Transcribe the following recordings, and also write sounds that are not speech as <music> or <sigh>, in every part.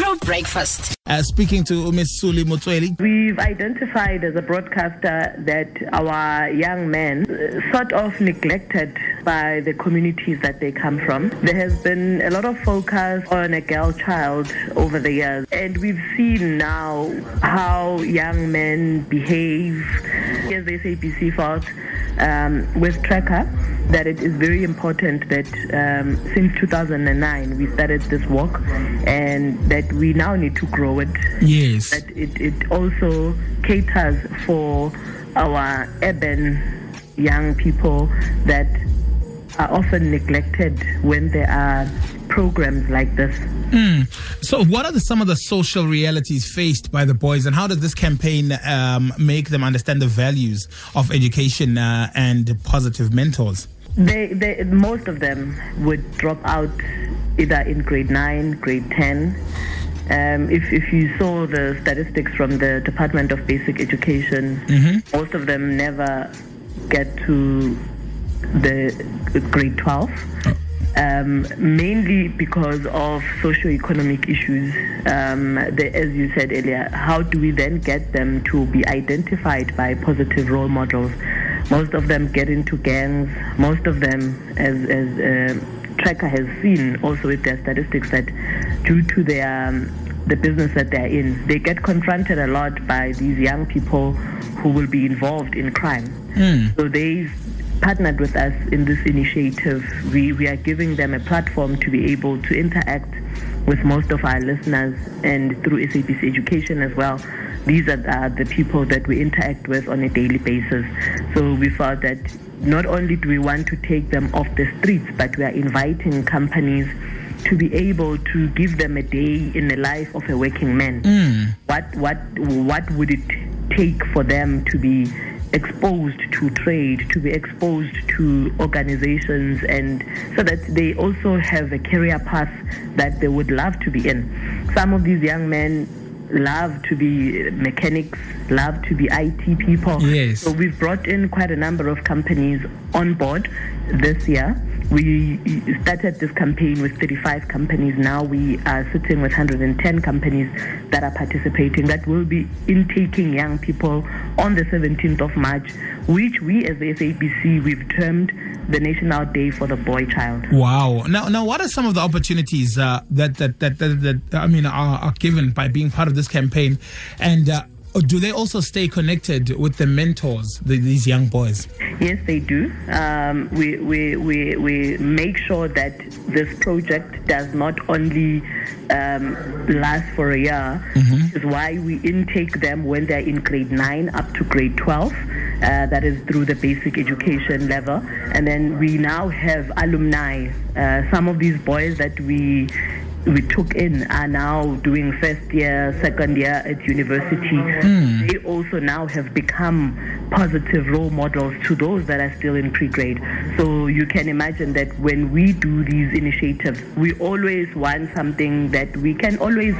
True Breakfast. Uh, speaking to Ms. Suli Motsweni. We've identified as a broadcaster that our young men uh, sort of neglected by the communities that they come from. There has been a lot of focus on a girl child over the years, and we've seen now how young men behave. As the SABC felt um, with Tracker that it is very important that um, since 2009 we started this work and that we now need to grow it. Yes. That it, it also caters for our urban young people that are often neglected when there are programs like this. Mm. So, what are the, some of the social realities faced by the boys, and how does this campaign um, make them understand the values of education uh, and positive mentors? They, they, most of them would drop out either in grade 9, grade 10. Um, if, if you saw the statistics from the Department of Basic Education, mm-hmm. most of them never get to the grade 12. Oh. Um, mainly because of socio-economic issues. Um, the, as you said earlier, how do we then get them to be identified by positive role models? Most of them get into gangs. Most of them, as, as uh, Tracker has seen also with their statistics, that due to their um, the business that they're in, they get confronted a lot by these young people who will be involved in crime. Mm. So they partnered with us in this initiative. We, we are giving them a platform to be able to interact with most of our listeners and through SABC Education as well. These are uh, the people that we interact with on a daily basis. So we felt that not only do we want to take them off the streets, but we are inviting companies to be able to give them a day in the life of a working man. Mm. What what what would it take for them to be exposed to trade, to be exposed to organizations, and so that they also have a career path that they would love to be in. Some of these young men love to be mechanics, love to be IT people. Yes. So we've brought in quite a number of companies on board this year we started this campaign with 35 companies. Now we are sitting with 110 companies that are participating that will be intaking young people on the 17th of March, which we as the SABC we've termed the National Day for the Boy Child. Wow! Now, now, what are some of the opportunities uh, that, that, that, that, that I mean are, are, given by being part of this campaign, and uh, do they also stay connected with the mentors, the, these young boys? Yes, they do. Um, we, we, we, we make sure that this project does not only um, last for a year, mm-hmm. which is why we intake them when they're in grade 9 up to grade 12. Uh, that is through the basic education level. And then we now have alumni. Uh, some of these boys that we we took in are now doing first year, second year at university. Mm. They also now have become positive role models to those that are still in pre-grade. So you can imagine that when we do these initiatives, we always want something that we can always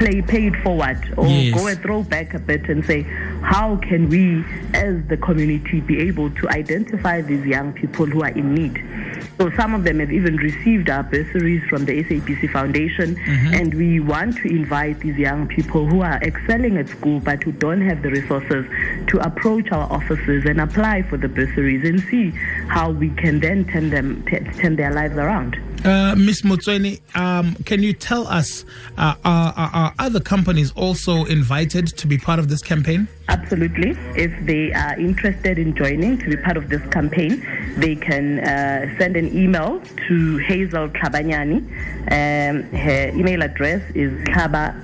play paid forward or yes. go and throw back a bit and say, how can we as the community be able to identify these young people who are in need? So some of them have even received our bursaries from the SABC Foundation, mm-hmm. and we want to invite these young people who are excelling at school but who don't have the resources to approach our offices and apply for the bursaries and see how we can then turn them t- turn their lives around. Uh, Ms. Motsweni, um, can you tell us, uh, are, are, other companies also invited to be part of this campaign? Absolutely. If they are interested in joining to be part of this campaign, they can uh, send an email to Hazel Kabanyani. Um, her email address is kaba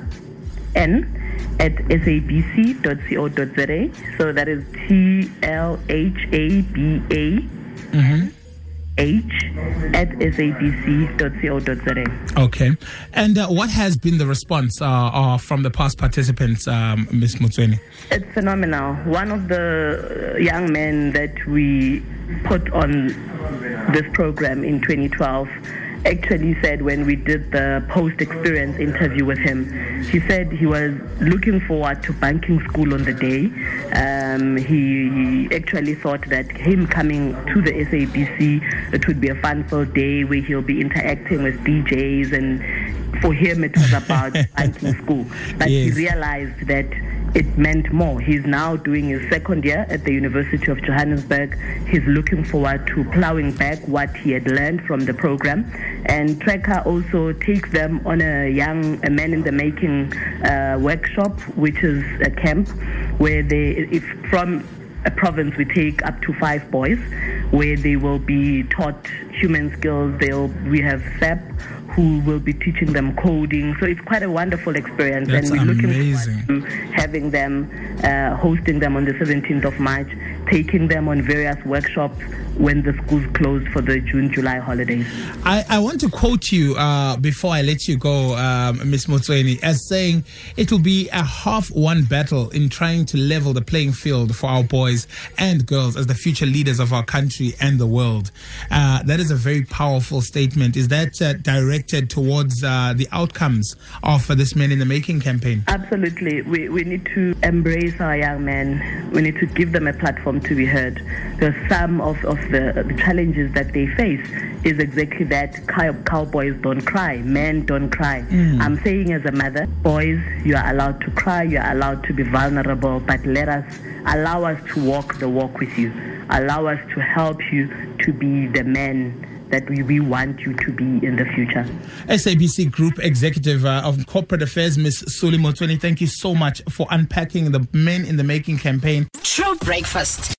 n at sabc.co.za. So that is T L H A B A. Mm-hmm h at sabc.co.za. Okay. And uh, what has been the response uh, uh, from the past participants, um, Ms. Motsweni? It's phenomenal. One of the young men that we put on this program in 2012 actually said when we did the post experience interview with him, he said he was looking forward to banking school on the day. Um, he, he, actually thought that him coming to the SABC, it would be a fun filled day where he'll be interacting with DJs and for him it was about <laughs> banking school. But yes. he realized that it meant more. He's now doing his second year at the University of Johannesburg. He's looking forward to plowing back what he had learned from the program. And Tracker also takes them on a young a man in the making uh, workshop, which is a camp where they, if from a province, we take up to five boys, where they will be taught human skills. They'll we have SAP who will be teaching them coding. So it's quite a wonderful experience, That's and we're amazing. looking forward to having them, uh, hosting them on the 17th of March, taking them on various workshops when the schools close for the June July holidays. I, I want to quote you uh, before I let you go, um, Ms. As saying it will be a half one battle in trying to level the playing field for our boys and girls as the future leaders of our country and the world. Uh, that is a very powerful statement. Is that uh, directed towards uh, the outcomes of this Men in the Making campaign? Absolutely. We, we need to embrace our young men. We need to give them a platform to be heard. Because some of, of the, the challenges that they face is exactly that cow, cowboys don't cry, men don't cry. Mm. I'm saying as a mother, boys, you are allowed to cry, you are allowed to be vulnerable, but let us allow us to walk the walk with you. Allow us to help you to be the men that we, we want you to be in the future. SABC Group Executive uh, of Corporate Affairs, Ms. Suli Motsweni, thank you so much for unpacking the Men in the Making campaign. True Breakfast.